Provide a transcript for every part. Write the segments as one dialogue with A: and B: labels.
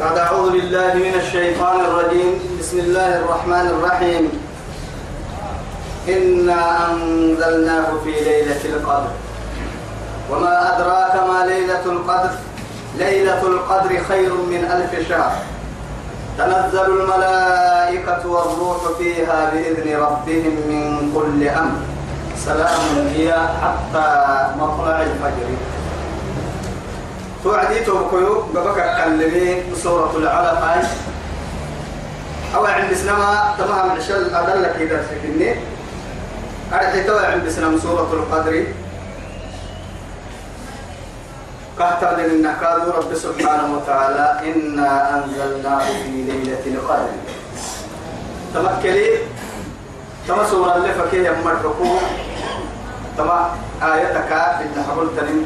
A: بعد أعوذ بالله من الشيطان الرجيم. بسم الله الرحمن الرحيم. إنا أنزلناه في ليلة القدر. وما أدراك ما ليلة القدر؟ ليلة القدر خير من ألف شهر. تنزل الملائكة والروح فيها بإذن ربهم من كل أمر. سلام هي حتى مطلع الفجر. توعدي توبكيو ببكى كلمي سورة العلق هاي أو عند سنما تمام عشان أدلك إذا سكني أرحي تو عند سنما سورة القدر. كهتر للنكاد رب سبحانه وتعالى إنا أنزلناه في ليلة القدر. تمكلي تما سورة اللي فكيه يمركو تما آيتك إن حبلتني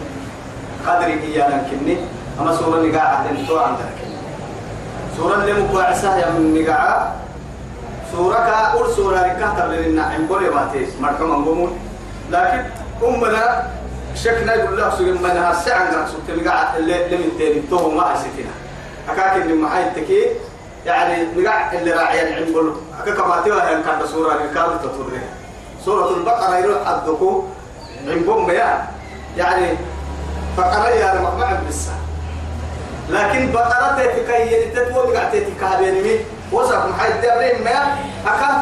A: قدري هي لكني أما سورة اللي قاعد تو عندك سورة اللي مقاعسة يا من نقاع سورة كأول سورة ركعت لنا عم بولي باتيس مرحوم أنقومون لكن أمنا شكنا يقول الله سورة من هالساعة عندنا سورة قاعد اللي من تاني تو ما هسيتنا أكاك اللي معي تكي يعني نقاع اللي راعي عم بولو أكاك ما تيوا هي كانت سورة ركعت تطورها سورة البقرة يروح أدكو عم بوم يا يعني فقرة يا رب ما عم بسا لكن بقرة تتكي تتوى قاعد تتكابين مي. وصف محيط دابرين ما.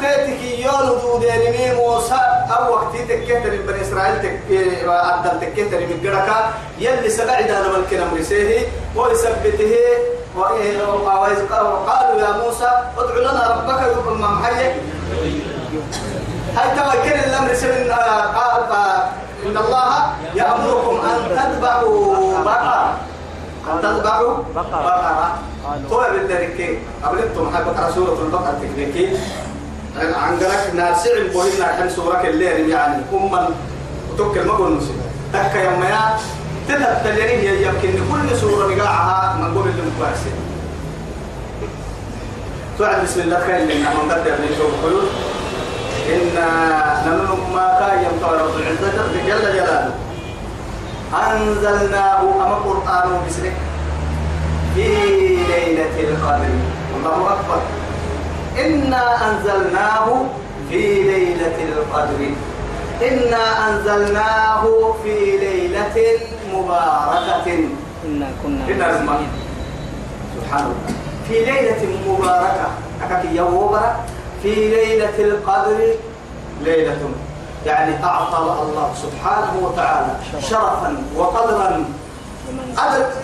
A: تتكي يون دودين مي. موسى أو وقت تكيت من بني إسرائيل تك أبدل تكيت من قرقا يلي سبعد أنا ملكنا مرسيه ويثبته. وقالوا يا موسى ادع لنا ربك يقول ما محيي. هاي توكل الأمر سمن قال إن الله يأمركم أن تذبحوا بقرة تذبحوا بقرة. تو بالذلك قبل أنتم حي بقرة سورة البقرة تكنيكي. عن قرك نار سعر بوهنا حم سورة الليل يعني أما توكل ما قلنا نسي. تكا يوم يا تذهب تليني يمكن كل سورة نقاعها من قبل المكواسي توعد بسم الله خير لنا من قدر نشوف حلول إنا نمن ما كان يمطر رب العزة جل جلاله. أنزلناه أما قرآن بسنك في ليلة القدر. الله أكبر. إنا أنزلناه في ليلة القدر. إنا أنزلناه في ليلة مباركة.
B: إنا كنا
A: الماء سبحان الله في ليلة مباركة. أكاكي يوم في ليلة القدر. ليلة يعني أعطى الله سبحانه وتعالى شرفا وقدرا.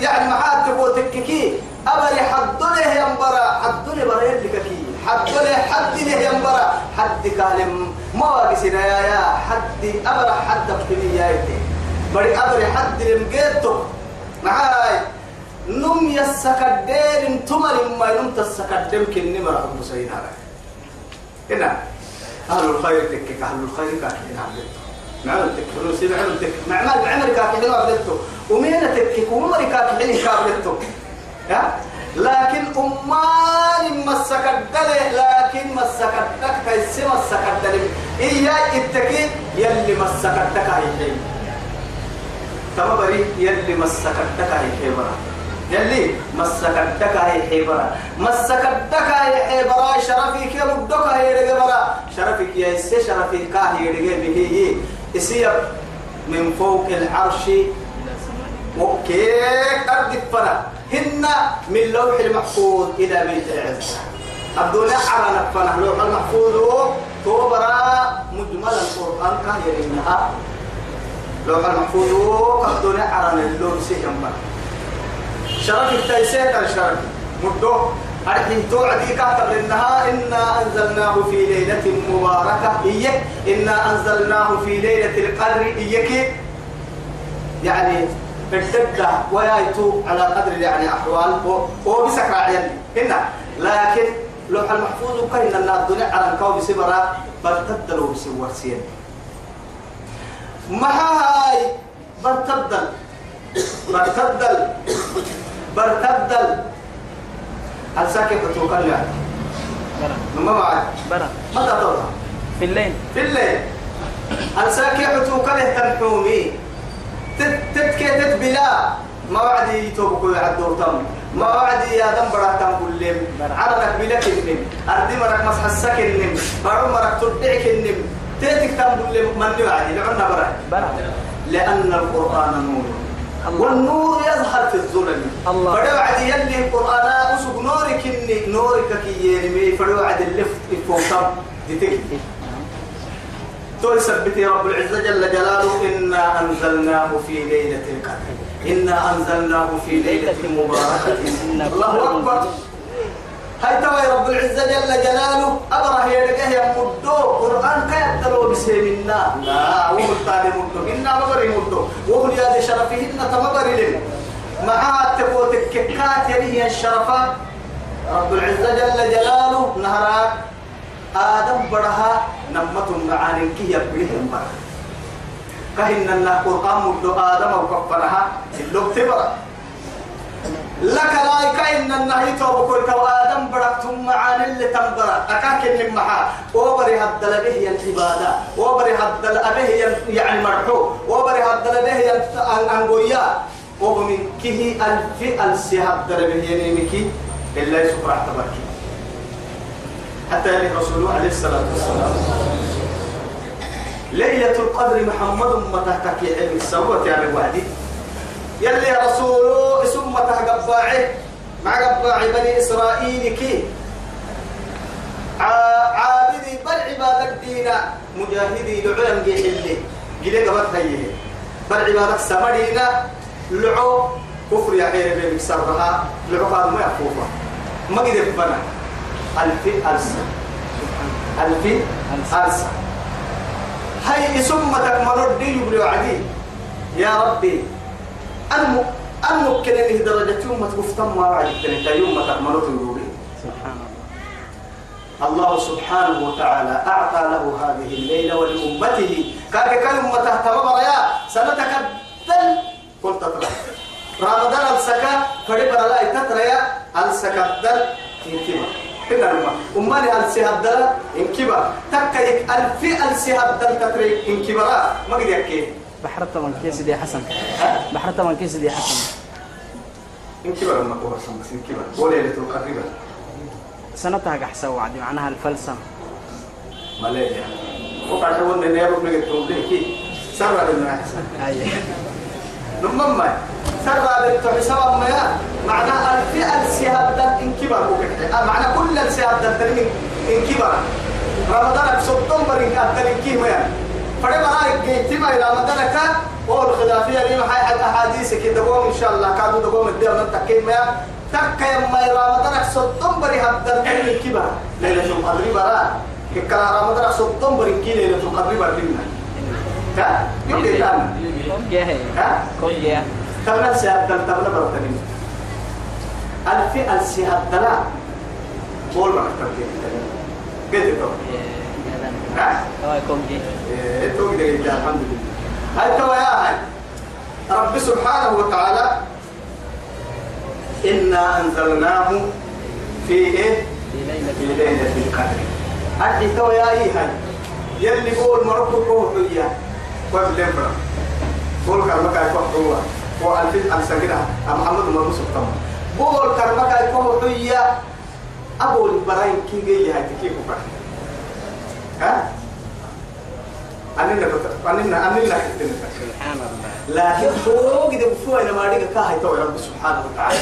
A: يعني معاد تبو تككي. أبري حد له ينبرا حد له برا يدككي حد له حد له ينبرا. حد كالم ما واقسنا يا يا حد أبرا حد بتني يا يدي بري أبري حد لمجيتو معاي. نم يسكدين تمر ما نم تسكدين كني مرة مسينا هنا أهل الخير تكك أهل الخير كاكين عبدته معمل تكك نسيب عمل تكك معمل معمل كاكين عبدته ومين تكك ومر كاكين كابدته يا لكن أمان مسكدله لكن مسكدك كيس مسكدله إياه التكي يلي مسكدك هي تمبري يلي مسكدك هي برا يلي مسكدك هي حبرا مسكدك هي حبرا شرفي كي مدك هي رجبرا إسي شرفي كاهي به. إسي من فوق العرش. وكيك أرض فنا هن من لوح المحفوظ إلى بيت العز. الدنيا عرنا فنا لوح المحفوظ توبرا مجمل القرآن كاهي رجبها لوح المحفوظ الدنيا عرنا اللون سيهم شرف التيسير الشرف مدو. أرحي توعدي كاتب إنها إنا أنزلناه في ليلة مباركة. إيك إنا أنزلناه في ليلة القدر. إيك يعني ارتد ويايتو على قدر يعني أحوال. وبسكر عيالي هنا لكن لوح المحفوظ كاين أن الدنيا على الكون بسبرا برتدلوا بسور سين ما هاي برتدل برتدل برتدل هل ساكت توكل يعني؟ ما معك
B: برا.
A: متى تطلع
B: في الليل.
A: في الليل. هل ساكت توكل تنحومي تتكي تتبلا ما وعد يتوبكوا يعدوا تم ما وعدي يا دم برا. تنقل لهم عرنك بلك النم أردي مرك مسحسك النم برا مرك تدعك النم تيتك تنقل لهم من وعدي لعنا برا.
B: برا.
A: لأن القرآن نور. والنور يظهر في الظلم.
B: الله.
A: فدو عد يلي القرآن أسوق نورك إني نورك كي ينمي فدو عد اللفت فوقم دتك. تقول سبتي رب العزة جل جلاله إنا أنزلناه في ليلة القدر. إنا أنزلناه في ليلة مباركة. الله أكبر. هاي توا رب العزة جل جلاله. أبره يدقه يا مدو. قرآن كيف تلو بسيمنا لا هو التالي مدو. إنا مبري مدو. وهو يا شرفهن تمبري لهم معها تقوتك ككات يليه الشرفات رب العزة جل جلاله. نهرات آدم برها. نمتهم معاني كي يبليهم برها كهن الله قرآن مدو. آدم وكفرها اللوك تبرا. لك لا كأن النهي توب كل تو آدم بركتم معاني اللي تنبرا أكاك اللي محا. وبري هدل به العبادة. وبري هدل به يعني مرحو وبري هدل به الأنقويا ومن كه ألف ألسي هدل به ينيمكي إلا يسوع راح تبركي حتى يعني رسول عليه الصلاة والسلام. ليلة القدر محمد تكي علم السوء يعني وعدي. يلي رسول ثم تقباعه مع قباع بني إسرائيل كي. عابدي بل عبادك دينا. مجاهدي لعلم جيح اللي. جلي قبط هيه بل عبادك سمرينا. لعو كفر يا غير بيبك سرها. لعو هذا ما يخوفه ما قدر بنا ألف ألسا ألف ألسا هاي ثم تكمل الدين يا ربي. أنمو أنمو كنني درجة يوم ما تفتم ما وعدتني يوم تكمل تقولي
B: سبحان الله.
A: الله سبحانه وتعالى أعطى له هذه الليلة ولأمته. كاك كلمة تهتم يا سنتكبل قلت ترى رمضان السكا فريق لا يتتريا السكا دل انكبا كنا لما أمالي السهاب دل انكبا تكيك ألفي السهاب دل تتري. انكبا ما قد يكي.
B: بحرت من كيس دي حسن. بحرت من كيس دي حسن.
A: انكبا لما قوة سمس انكبا وليلة القدر
B: سنتها قحسة وعدي معناها الفلسفة
A: ملايا وقع حول إن يابك نقد توبليه كي سرع لنا احسن
B: أي.
A: نمم ما سرع للتوحي ما يا معنى الفئة السياد دل انكبر وكذا معنى كل السياد دل تنين انكبر رمضان بسطن برين أدل انكيه ما يا فرما رايك جيتما إلى كان وهو الخلافية لي محاي حد أحاديث كده دوم إن شاء الله. كانوا دوم الدير من تكين ما. يا تك يما رمضان سطن بري هدل تنين انكبر ليلة القدر برا. كلا رمضان سطن برين كي ليلة القدر برين ها؟ يوم كده
B: جاه
A: ها؟
B: كل
A: تبنا سيادة تبنا برتنين ألف السيادة لا قول ما كتبت. قلت تو ها
B: هو يكون جي
A: إيه، تو كده قلت الحمد لله. هاي تو يا هاي. رب سبحانه وتعالى إنا أنزلناه في إيه؟
B: في ليلة
A: القدر. أدي تو يا إيه هاي. يلي قول مربو قوة يا قول لمبرا قول كلمة كاي قوة هو ألف ألسكنا محمد ما مسك تم قول كلمة كاي قوة يا أبو البراين كي جاي هاي تكيف بقى ها؟ أننا كت أننا أننا
B: سبحان الله
A: لكن ده بفوق أنا ما أديك كا هاي تو رب سبحانه وتعالى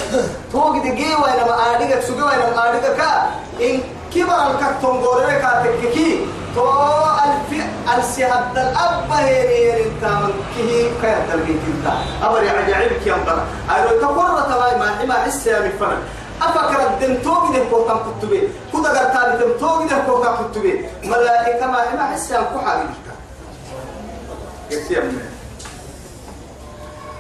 A: فوق ده جي وأنا ما أديك سجوا وأنا ما أديك كا إن كبر الكتون غوري كا تككي تو الف السهد الأب هيري أنت من كه كا تلقيت أنت أبري عجائبك يا مطر أيرو تقرر تباي ما ما حس يا مفنا أفكر الدم توقي ده كوكام كتبه كذا قرتان الدم توقي ده كوكام كتبه ملائكة ما ما حس يا يكتب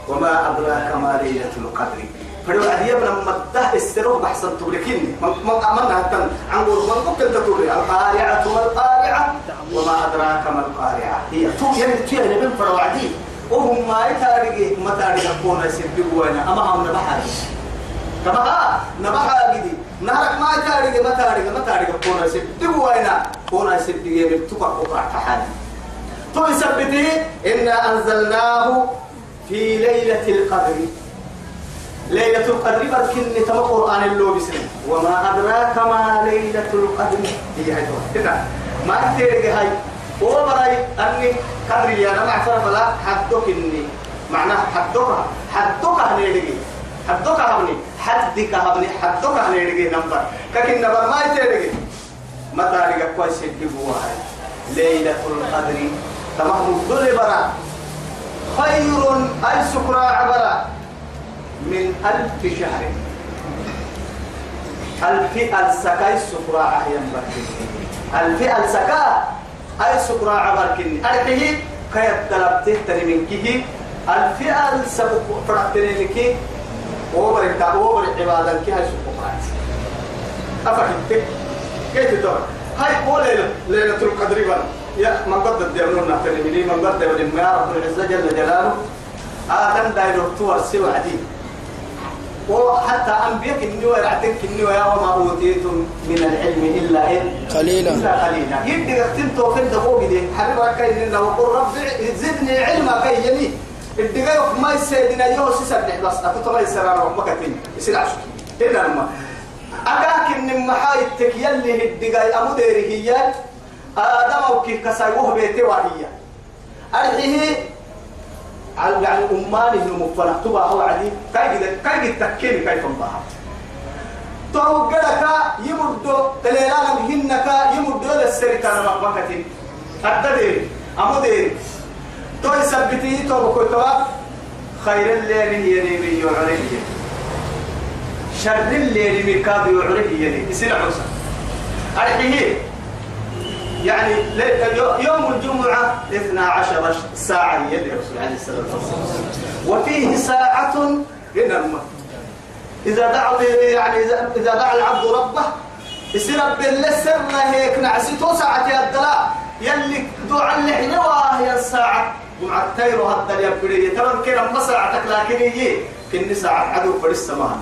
A: وما أدراك ما ليلة القدر. فلو أدي ابن مده السروح بحسن تبركين. ما أمنا هتن عنقول من ممكن تقول القارعة ما القارعة. وما أدراك ما القارعة. هي تو يعني تو يعني بين فرو عدي وهم ما يتارجي ما تارجي كونا يسبقوا أنا أما هم نبحر. كما نبحر جدي نهرك ما تارجي ما تارجي ما تارجي كونا يسبقوا أنا كونا يسبقوا من تقع قطع تحالي تو يثبته إنا أنزلناه في ليلة القدر. ليلة القدر بركن تم قرآن اللو بسنة وما أدراك ما ليلة القدر. هي هنا ما تيري هاي. هو براي أني قدر يا أنا معفر فلا حدك إني. معناه حدك حدك هنيدي حدك هبني. حدك هبني. حدك هنيدي نمبر. لكن نمبر ما تيري متى رجع كويس يجيبوا هاي ليلة القدر. تمام. دول برا. خير أي سكرا عبرة من ألف شهر. ألف السكاي سكرا أحيان بركن ألف السكا أي سكرا عبركن أرحيه كي الدلبته تري من كيه ألف السكو فرقتني لكي وبر التا وبر عبادة كي هاي سكرا أفهمتك كيف تدور؟ هاي قول ليلة ليلة القدر بنا. يا من قد الديرون نحترم لي من قد الديرون يا رب العزة جل جلاله آدم دايرو تور سوى عديد. وحتى أنبياء ويرعتك كني ويا وما أوتيتم من العلم إلا إيه؟
B: قليلا.
A: إلا قليلا. يدي قتلت وفين دقوق دي حبيب ركاي لنا وقل رب زدني علما كي يلي. الدقايق ما يسيدنا يو سيسبح بس أتوتما يسرار ومكتين يصير عشق إلا لما. أكاك إن محايتك يلي الدقايق أمديري هي آدم وكيف كسايوه بيتي وهي أرحيه على يعني أمانه المفرح تبا هو عدي. كاي كاي تكيني كيف انبها تو قدك يمدو تليلانا بهنك يمدو للسرطان مقبكة الددير أمدير تو يثبتي تو بكتوا خير الليل يلي يعريه. شر الليل مكاد يعريه. يلي يصير عوسى أرحيه. يعني يوم الجمعة 12 ساعة يلي رسول عليه الصلاة والسلام. وفيه ساعة هنا إذا دعا يعني إذا دعا العبد ربه يصير بالسر هيك نعسيتو ساعة الدلاء يلي دعا اللي حلوة هي الساعة. ومع التير هذا يبدي تمام كده ما ساعتك لكن هي كن ساعة عدو فرس سماها.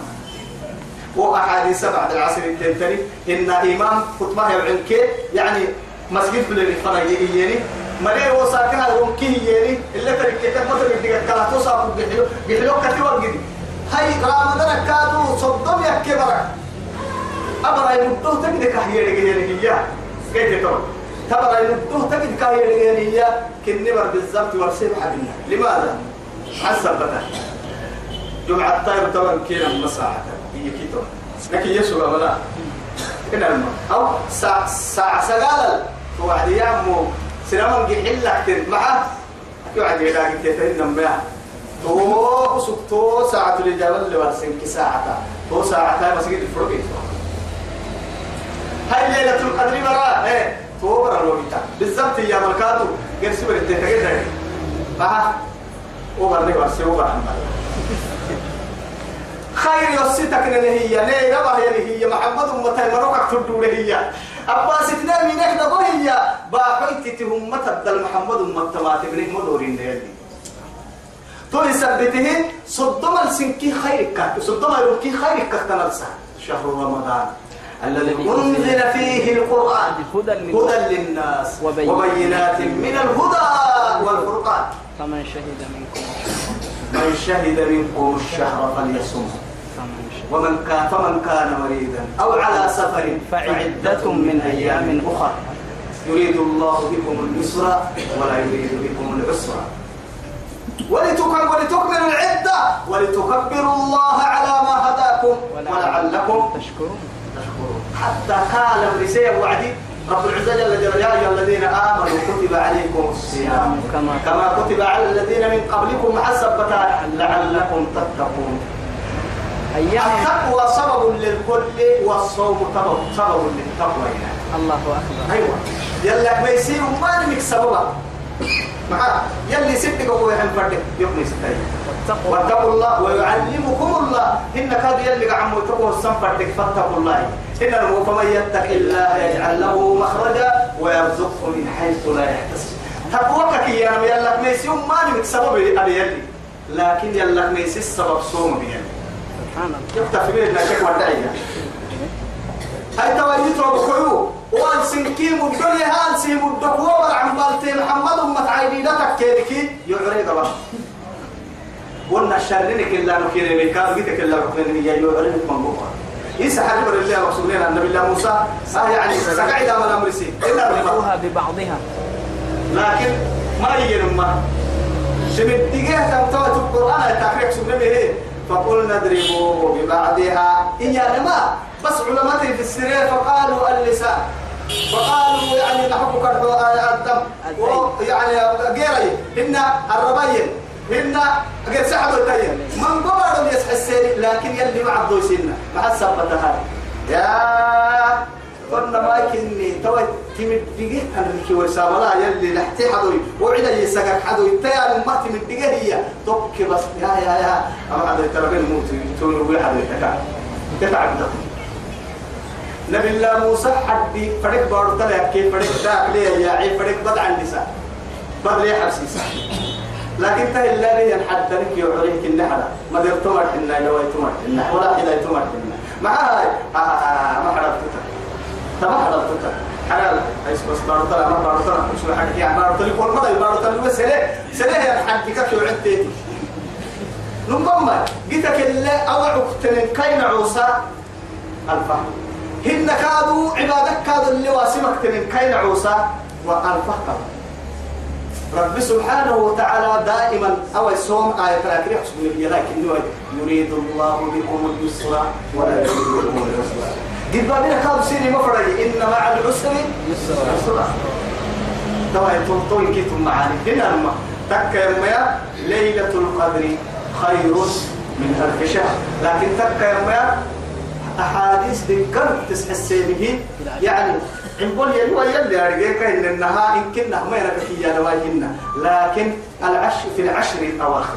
A: وأحاديث بعد العصر التنتري إن إمام خطبة يبعنك يعني مسجد بلي فرق يجيني مري وساكها يمكن يجيني اللي ترك كتاب ما ترك دقة كلا توصل بحلو بحلو كتير وجدي هاي رمضان كادو صدم يا كبر أبرا يمدوه تجد كهية لجيني هي. كيف تقول تبرا يمدوه تجد كهية لجيني هي. كنبر بالضبط ورسيب حبينا لماذا؟ حسب بتا جمعة الطيب طبعا كينا مساحة. هي كتير لكن يسوع ولا؟ كنا الماء أو ساعة ساعة سجالة توعد يامو سلام جيل لك معه يوعد يلاقي تهين نمبيا تو سكتو ساعة الإجابة اللي ورسين كساعة تو ساعة مسجد الفرق هاي ليلة القدر برا. إيه تو برا لوبيتا بالضبط يا ملكاتو. غير سبر التهجد معه وبرني ورسي وبرني خير يوسيتك هي ليه ربا هي محمد أمتي مروكك تردو هي أبا ستنا من إحدى هي باقيت تهم متى محمد أمتي ما تبني مدورين ديالي تو يثبته صدم السنكي خيرك صدم الوكي خيرك تنرسى. شهر رمضان. الذي أنزل فيه القرآن. هدى للناس. وبينات من الهدى والفرقان.
B: فمن شهد منكم.
A: من شهد منكم الشهر فليصم. ومن كان فمن كان مريضا أو على سفر
B: فعدة من أيام أخرى
A: يريد الله بكم اليسر ولا يريد بكم العسر. ولتكم ولتكملوا العدة. ولتكبروا الله على ما هداكم ولعلكم
B: تشكرون.
A: تشكرون. حتى قال رسيب وعدي رب العزة جل جلاله يا أيها الذين آمنوا كتب عليكم الصيام.
B: كما
A: كتب على الذين من قبلكم حسبة لعلكم تتقون. التقوى سبب للكل والصوم سبب سبب للتقوى. يعني.
B: الله أكبر.
A: أيوه. يلا ما يصير ما نمك سببا. معاه يلي ستك هو يهم فردك يوم يستاهل
B: واتقوا.
A: الله ويعلمكم الله. إن كاد يلي عمو تقوى السنفردك فاتقوا الله. إن هو فمن يتق الله يجعل له مخرجا ويرزقه من حيث لا يحتسب. تقوى يا رب يلا ما يصير ما نمك سبب أبي يلي. لكن يلا ما يصير سبب صوم بيلي
B: سبحان الله.
A: يفتح في بيتنا شك ودعية هاي تواليت وبكعو وأن سنكيم الدنيا هان سيم الدكوة والعمالتين محمد أمت عينينتك كيركي يعري دبا قلنا شرنك إلا نكير بكار بيتك إلا نكير يا من بكرة إيسا حرب الله رسولنا النبي الله موسى. آه يعني سقعد من أمر سي إلا
B: بعضها ببعضها.
A: لكن ما يجي ما شمتجاه كم توت القرآن تفريق سبنا به. فقلنا اضربوا ببعضها. إيا لما بس علماء في السرير فقالوا اللسان. فقالوا يعني نحب كرهو الدم يعني غيري. هن الربيين هن غير سحبوا التين من قبلهم يسحسين لكن يلي مع الضوسين مع السبتها يا قلنا ما كني توي تمد دقيق أنا بكي وساملا يلي لحتي حدوي وعدا يسقك حدوي تيار ما تمد دقيق هي. طبك بس. يا يا يا. أما هذا ترى بين موت. تقول ولا حدا تكا تتعب نبي الله موسى حدي فرق بارو تلا كي فرق داك ليه يا عي فرق بدع النساء بدل ليه حسيس لكن ته إلا ليه الحد لك يعريك النحلة ما دير تمر حنا لو تمر حنا ولا حدا تمر حنا مع هاي. آه ما حرفتك تما حرفتك حلال إيش بس بارو تلا ما بارو تلا مش حد يعني بس سلة يا الحد كك يعدي نمما جيتك اللي أوعك تنين كين عوسى الفهم هن كادوا عبادك كادوا اللي واسمك تنين عوسى والفهم رب سبحانه وتعالى دائما أو الصوم آية الأخيرة حسبنا لكن يريد الله بكم اليسر ولا يريد بكم العسر قد بابنا كادوا سيني مفرد إن مع العسر يسرا. توا يتوطوي كيتم معاني. هنا لما تك يا ليلة القدر خير من ألف شهر. لكن تك يا أحاديث ذكر تسحس به. يعني نقول يلي ويلي أرجيك إن النها إن كنا ما ينكفي يا لكن العشر في العشر الأواخر.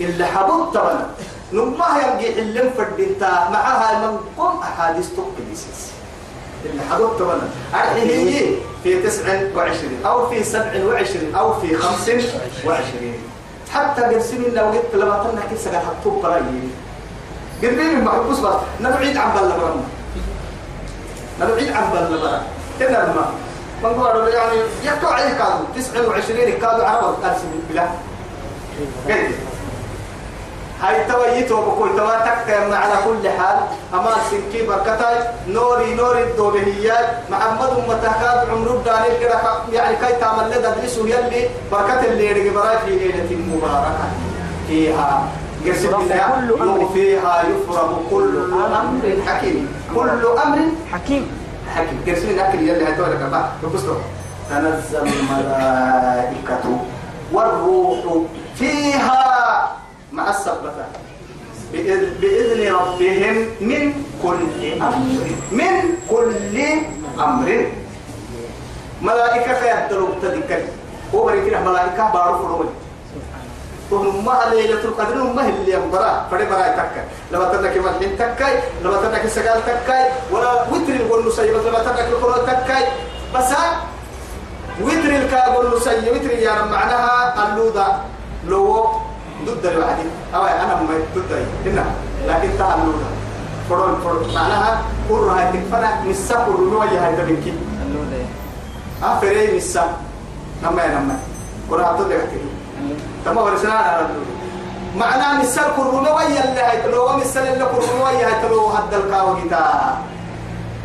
A: اللي حبوب طبعا نما يرجع اللي فردينتا معها من قم أحاديث تقدس اللي حبوب طبعا هي في تسع وعشرين أو في سبع وعشرين أو في خمس وعشرين. حتى قرسين لو قلت لما تنا كيف سجل حطوب برايي قربين محبوس بس نبعيد عن بلبرنا نبعيد عن بلبرنا كنا ما. من قالوا يعني يكتو عليه كادوا 29 كادوا عرب بالله كيف هاي تويت وبقول توا تك على كل حال. أما سنكي بركتاي. نوري نوري الدوبهيات محمد متكاد عمر الداني كده يعني كي تعمل لدى درسوا يلي بركة اللي يرجع براي في ليلة مباركة فيها قسم الله. فيها يفرغ كل أمر. حكيم. كل أمر.
B: حكيم.
A: حكيم. قسم أكل يلي هتوه لك بقى تنزل الملائكة والروح. فيها مع السبتة بإذن, ربهم من كل أمر. من كل أمر. ملائكة يدلوا تذكر. وبركنا ملائكة بارو فرمي ثم ليلة القدر ما هي اللي ينبرا فري برا تكا لما تنك ملحين تكاي لما تنك سقال تكاي ولا وتر يقول نسيب لما تنك القرآن تكاي بس وتر الكابل نسيب وتر يعني معناها اللودا لو ضد الوعد أو أنا ما ضد هنا لكن تعالوا فرون فرون. معناها قرر هاي تكفنا مسا قرر نويا هاي تبكي أفري مسا نما نما قرر هاتو دكتي تما ورسنا. على معناه مسا قرر نويا اللي هاي تلو. مسا اللي قرر نويا هاي تلو. هاد الكاو جتا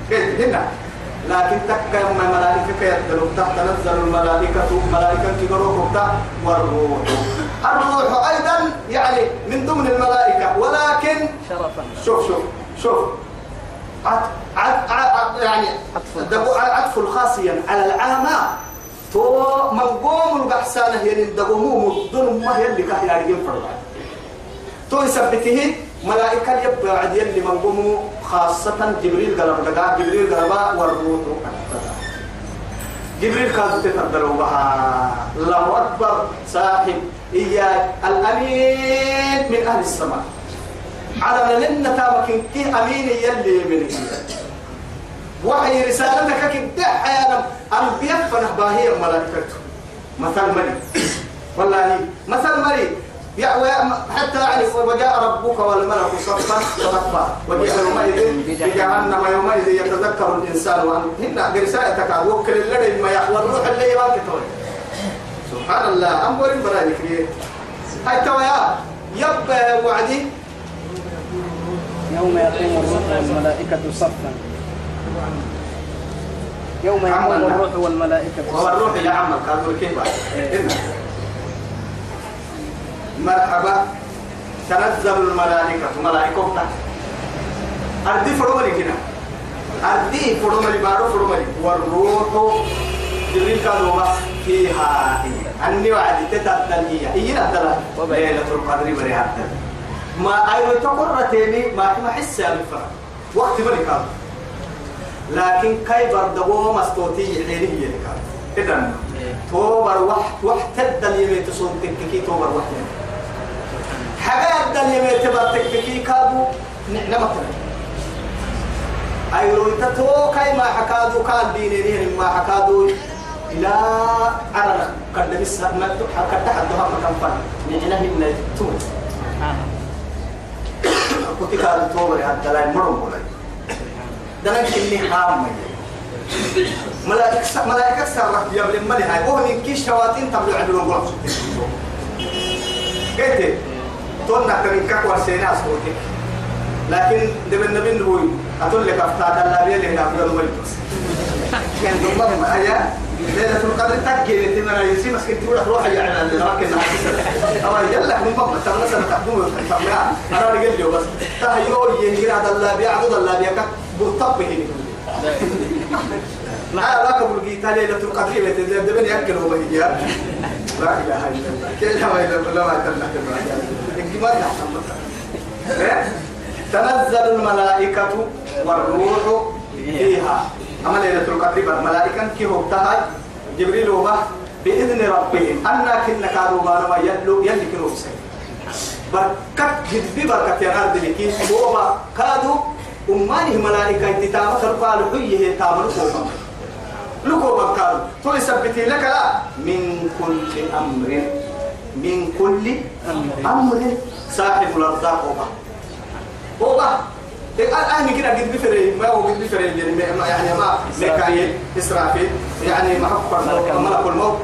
A: كيف هنا لكن تك يوم الملائكة يدلوا تحت تنزل الملائكة. ملائكة تقروا والروح. الروح أيضا يعني من ضمن الملائكة ولكن
B: شرفا.
A: شوف شوف شوف. عد يعني عطف الخاصيا على العامة. تو مقوم البحسانة هي الدقومو مدن ما هي اللي كهي عارجين فرضا تو يثبته ملائكة يبقى عد يلي مقومو خاصة جبريل قلب دقاء جبريل قلبا والروح جبريل كان تتقدروا بها. الله أكبر. صاحب إياه الأمين من أهل السماء. على لنا تامك كي أمين يلي من وحي رسالتك كده حيانا. أنبياء فنهباهي ملائكته مثل مري. والله مثل مري. حتى يعني وجاء ربك والملك صفا صفا وجاء يومئذ بجهنم. يومئذ يتذكر الإنسان وان هنا برسالتك. وكل الذي ما يحوى الروح اللي يواكب سبحان الله أمر براي كبير هاي تويا يبقى وعدي
B: يوم يقوم الروح والملائكة صفا. يوم يقوم. الروح والملائكة
A: هو الروح يا عم كادوا كيف مرحبا. تنزل الملائكة. ملائكة أردي فرمالي كنا. أردي فرمالي بارو فرمالي والروح جبريل قالوا فيها هي. أني وعدي تتبدل هي هي نبدل ليلة القدر بريها ما أيوة تقرتيني ما ما حس بالفرق وقت ملك لكن كي بردبو مستوتي حيني هي لك إذن توبر وحت وحت تدل يمي تصوم تككي توبر وحت. حاجة يمي تبر تككي كادو نعمة أيرو تتو كي ما حكادو كان ديني ما حكادو. إلى أنا قد بس ما قد تحدها مكان فن. نعنا من تون كنت كادو توبر حتى لا يمرم ولا دلك إني حام ملائكة ملائكة سرح يا ابن ملي هاي. من كيش شواتين تبلع عدلون قلب قلت تونا كمين كاكوار سينا أصوتك لكن دم النبي نبوي أقول لك أفتاد الله بيه لهنا أفضل ملتوس كان ضمن ما هي؟ ليلة القدر تكي لتمنى يسي مسكين تقول روح يا عنا اللي راكن أما يلا من بابا ترى مثلا تقدم تقدم أنا رجل له بس. تهيو ينجر هذا الله بيه عدد الله بيه كك برتب هني. لا. لا قبل ليلة القدر. بتدبن يأكل هو هي لا إله إلا الله. كلها ما إلا الله ما تنحت إنك ما تحسن تنزل الملائكة والروح فيها. أما ليلة القدر الملائكة كي هو جبريل وبه بإذن ربهم أنا كنا كانوا ما ما يدلو يلي كانوا بسي بركت جدبي بركت يا أرض لكي وبا كادوا أمانه ملائكة تتامة قالوا حيه تامل كوبا لكوبا كانوا تو يثبتي لك لا. من كل أمر. من كل أمر. صاحب الأرزاق وبا وبا الآن كده قد بفري ما هو قد بفري يعني ما ميكائيل إسرافيل. يعني ما حفر ملك الموت.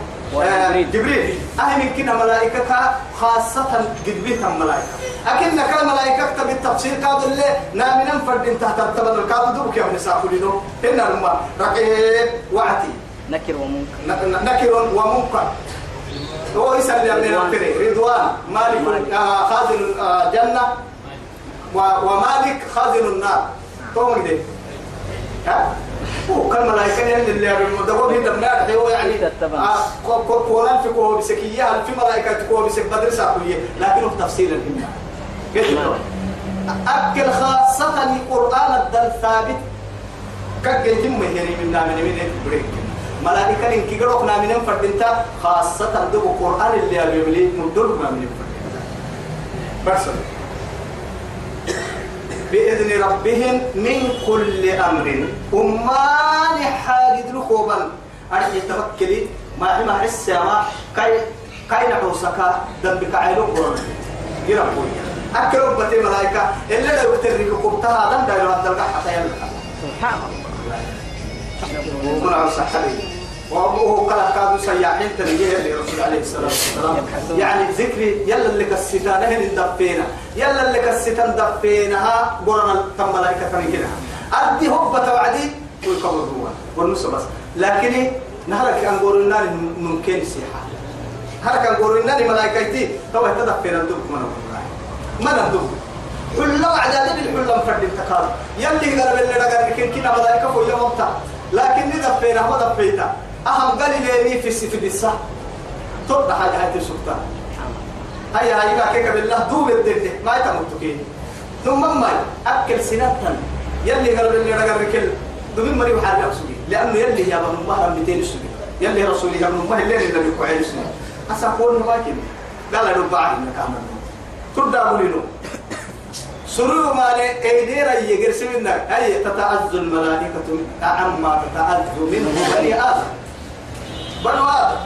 A: آه، جبريل. أهل من كنا ملائكة خاصة قد بيتها ملائكة. أكن كان ملائكة بالتفسير قالوا اللي نامنا فرد تحت التبن القابل دوك يا ابن ساقولينو إن الماء رقيب وعتي.
B: نكر ومنكر.
A: نكر ومنكر. هو يسأل يا ابن رضوان. مالك آه، خازن آه، جنة. و- ومالك خازن النار. تو كده ها؟ هو كان ملائكة يعني اللي المدور هنا بنار هو يعني
B: تتبع.
A: آه، في كوه بسكية في ملائكة كوه بسك بدر ساقوية لكنه تفصيل الإمام أكل خاصة القرآن الدل ثابت. كجيت من يعني من نامن من بريك. ملائكة إن كي قرأ نامن فردنتا خاصة دو القرآن اللي يبلي مدل نامن فردنتا بس. بإذن ربهم من كل أمر. أمان حاجد ركوبا أرجع توكلي ما ما حس ما كاي كاي نحوسك دبك عيلو قرن. يربوي أكل ربتي ملائكة إلا لو تريك قبتها دم دايلو هتلقى حتى يلقى
B: سبحان الله.
A: ومن على صحابي وهو كلا كادوا سياحين تنجيه لرسول عليه الصلاة والسلام. يعني ذكري يلا اللي كستان هن دفينا يلا اللي كستان دفينها قرنا تم ملائكة تنجينا أدي هبة وعدي ويكبر هو والنص بس. لكن نهلك أن قولنا ممكن سيحة هلك أن قولنا ملائكتي تو تدفينا الدب من ما ندب حلا وعداد بالحلا مفرد التقال يلي قال اللي رجع لكن كنا ملائكة فوق يوم لكن ندفينا هو دفيتا أهم قال لي في السفر الصح تبدا حاجة هاي السلطان هيا هاي كيك بالله دوب الدنيا. ما يتموت كي ثم ما أكل سنة يلي قال اللي رجع لكن دومين مريم حال نفسه لأنه يلي يا ابن الله 200 سنة يلي رسولي يا ابن الله اللي اللي عين سنة أسأقول كده قال له بعد إنك عمل تبدا بولينو سرور ما ايدينا يجرس منك. أي تتعز الملائكة عما تتعز منه بني آدم. بنو آدم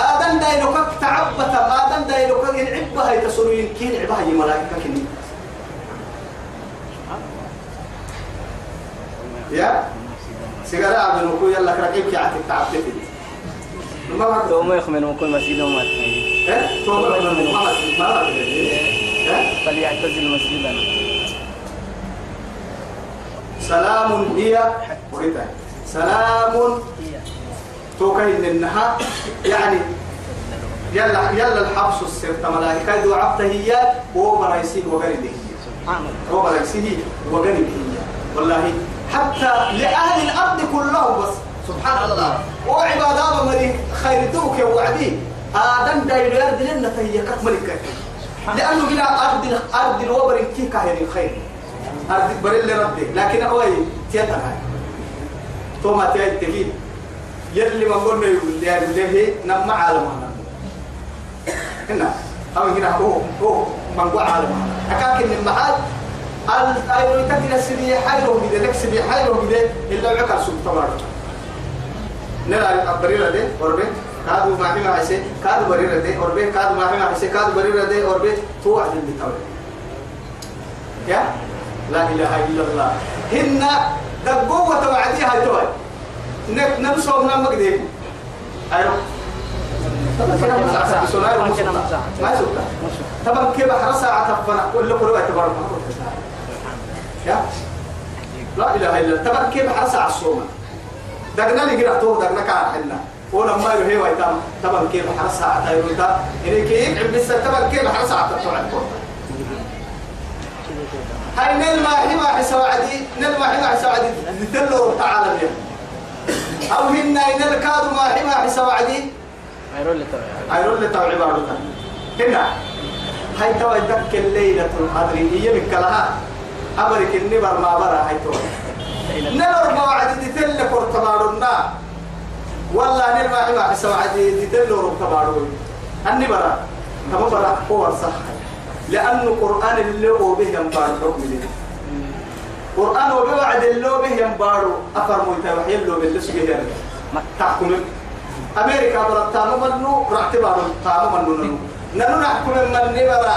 A: آدم دايلوك تعبت آدم دايلوك إن عبها يتسرين كين عبها هي ملائكة كني. يا؟ سيجارة عبد الوكو يلا كرقيب كي عتك تعبت
B: دوما يخمن وكل مسجد وما تخيل
A: إيه؟ توبة ما ما ما إيه؟
B: فليعتزل مسجدنا
A: سلام هي سلام توكاين النها يعني يلا يلا الحبس السر ملائكة دو عبتة هي هو برايسي وغريبه
B: الله
A: هو برايسه وغريبه هي والله حتى لأهل الأرض كلهم بس. سبحان الله. وعبادة مري خير دوك يا وعدي. آدم داير يرد لنا تهيكك ملكك لأنه هنا أرض أرض الوبر كي كاهر الخير؟ أرض بريل ربي لكن أوي تيتا هاي. توما تجيب يلي ما قلنا يقول يا بليه نما عالم هنا. أو هنا هو هو من قو عالم أكاك إن المحل الأيرو يتكلم سبي حيرو كده لك سبي حيرو كده إلا عكر سلطة نرى بريرة دي أربي كادو ما حما عيسى كادو بريرة دي أربي كادو ما حما عيسى كادو بريرة دي أربي توعد اللي تولي يا؟ لا إله إلا الله. هن دقوة توعديها توي نك نمسو من مقديم أيوه. ما سوكا طبعا كيف حرس ساعة؟ تفنا كل كل وقت برا يا. لا إله إلا طبعا كيف حرس ساعة الصوم؟ دقنا لي قرأ تو دقنا كان حنا. ولما يهي ويتام. طبعا كيف حرس ساعة؟ تايروتا إني كيف عبد طبعا كيف حرس ساعة؟ تطلع هاي نلما حما حسوعدي نلما حما حسوعدي نتلو تعالى اليوم أو هن إن الكادو ما حما حسوعدي
B: غيروا اللي توعي
A: أيرون لتوعي بارودها هنا. هاي توعي دك الليلة القدر. هي بكلها أبرك النبر ما برا هاي توعي نلور موعد تتل كورتبارنا والله نلما حما حسوعدي تتل كورتبارون النبر كما برا. هو صح. لأنه القرآن اللي هو به ينبار حكم قرآن وبوعد اللي هو به ينبارو. أفر مويتا وحي اللي سبيه تحكم أمريكا برا تامو منو رعت بارو تامو منو ننو. ننو نحكم من نبرا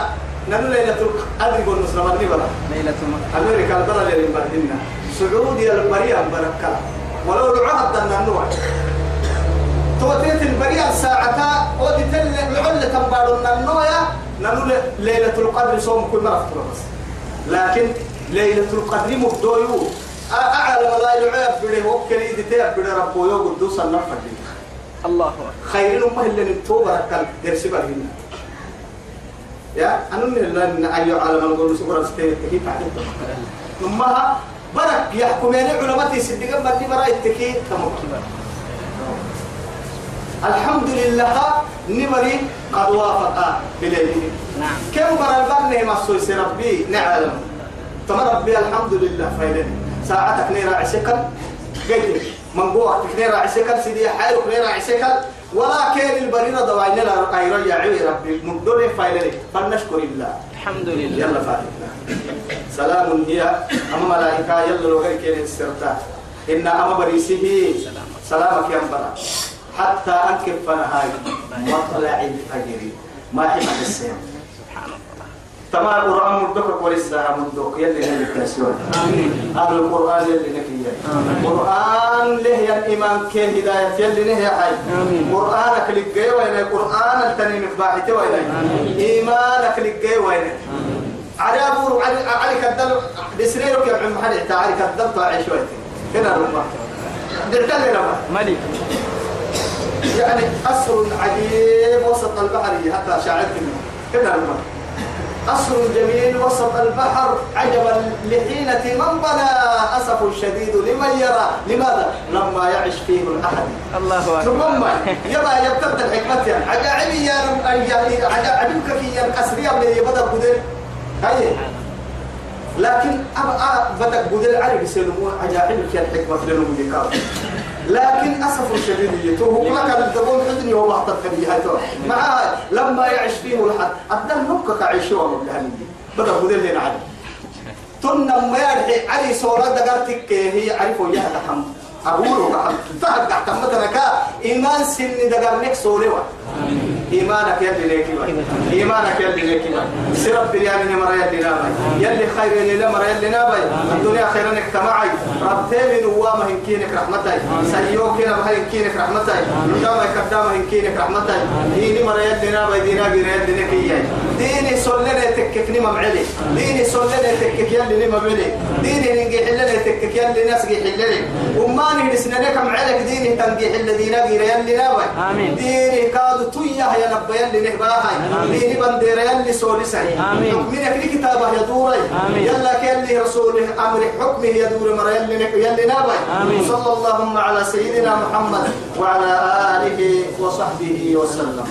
A: ننو ليلة القدر يقول مسلم نبرا
B: ليلة
A: أمريكا البرا اللي مبردنا سعودي البريا مبركة ولو العهد أن النوع توتيت البريا ساعتا ودي تل لعلة تنبارو النوع ننو ليلة القدر صوم كل مرة بس. لكن ليلة القدر مبدويو. أعلم لا يعيب بله وكل إذا تيب بله ربو يو قدوس النفر
B: الله
A: خير الأمة اللي نتوبة ركال درس بالهن يا أنا من الله إن أيو عالم القول سبحانه وتعالى تكي تعلم أمها برك يحكمين علماء صدقا ما دي برا التكي تمام الحمد لله نمري قد وافق بليله
B: نعم.
A: كم برا البرنة ما سوي ربي؟ نعلم. تم ربي الحمد لله فايدني ساعتك نيرا عسكر قلت من قوة نيرا عسكر سيدي حالك نيرا عسكر ولكن البريرة دوائنا لا رقايرا عوي ربي. مقدور فايدني فلنشكر الله.
B: الحمد لله.
A: يلا فاتحنا سلام هي. أما ملائكة يلا لو غير كين السرطة إن أما بريسه. سلامك يا مبرا حتى أنكب فنهاي. مطلع الفجر. ما حمد السيام
B: سبحان الله
A: تمام القرآن مدك ولسه مدك يلي نبي كاسيون أهل القرآن يلي نكي القرآن له يا إيمان كه هداية؟ يلي نه حي. قرآنك لقي وين القرآن التاني مقباحته وين إيمانك لقي وين علي أبور علي علي كدل بسريرك يا عم محل تعالي كدل طاعي شوية هنا ربما دلتل لما
B: ملك
A: يعني أسر عجيب وسط البحر حتى شاعرت منه هنا ربما أسر جميل وسط البحر عجبا لحينة من بنى أسف شديد لمن يرى. لماذا؟ لما يعش فيه الأحد.
B: الله أكبر.
A: ثم يرى يبتد الحكمة. يعني عجائبي يا عجائبك في الأسرية من يبدأ بدل. هاي. لكن أبقى بدأ بدل بسلمون عجائبك يا الحكمة في النمو لكن أسف شديد يتوه. كان الدبون حزني هو واحد الكبيهة مع لما يعيش فيه الحد أبدا نبكك عيشوا مبلهني بدأ بدل هنا علي تنا ما يرحي علي صورة دقرتك هي عرفوا يا تحم أقوله كحم فهد تحت مثلا كا. إيمان سن دقرنك سولوا إيمانك يلي ليك إيمانك يلي ليك سرب بليان مرة يلي نابي. يلي خير يلي لمرة يلي نابي. الدنيا خيرا اجتماعي رب تيمي نوامة هنكينك رحمتي سيوك هنا بهاي هنكينك رحمتي نجامة كدامة هنكينك رحمتي ديني مرة يلي نابي دينا غير يلي نكيي ديني سولنا تككني ممعلي ديني سولنا تكك يلي ممعلي ديني نجي حلنا تكك يلي ناس جي حلنا وماني نسنا كم عليك ديني تنجي حل دينا غير يلي نابي. ديني كادو تويا يا نبا يلي نهباهاي ديني بندير يلي سولساي
B: آمين.
A: من يكري كتابه يا دوري
B: آمين.
A: يلا كيلي رسوله أمر حكمه يا دور مر يلي يلي. صلى اللهم على سيدنا محمد وعلى آله وصحبه وسلم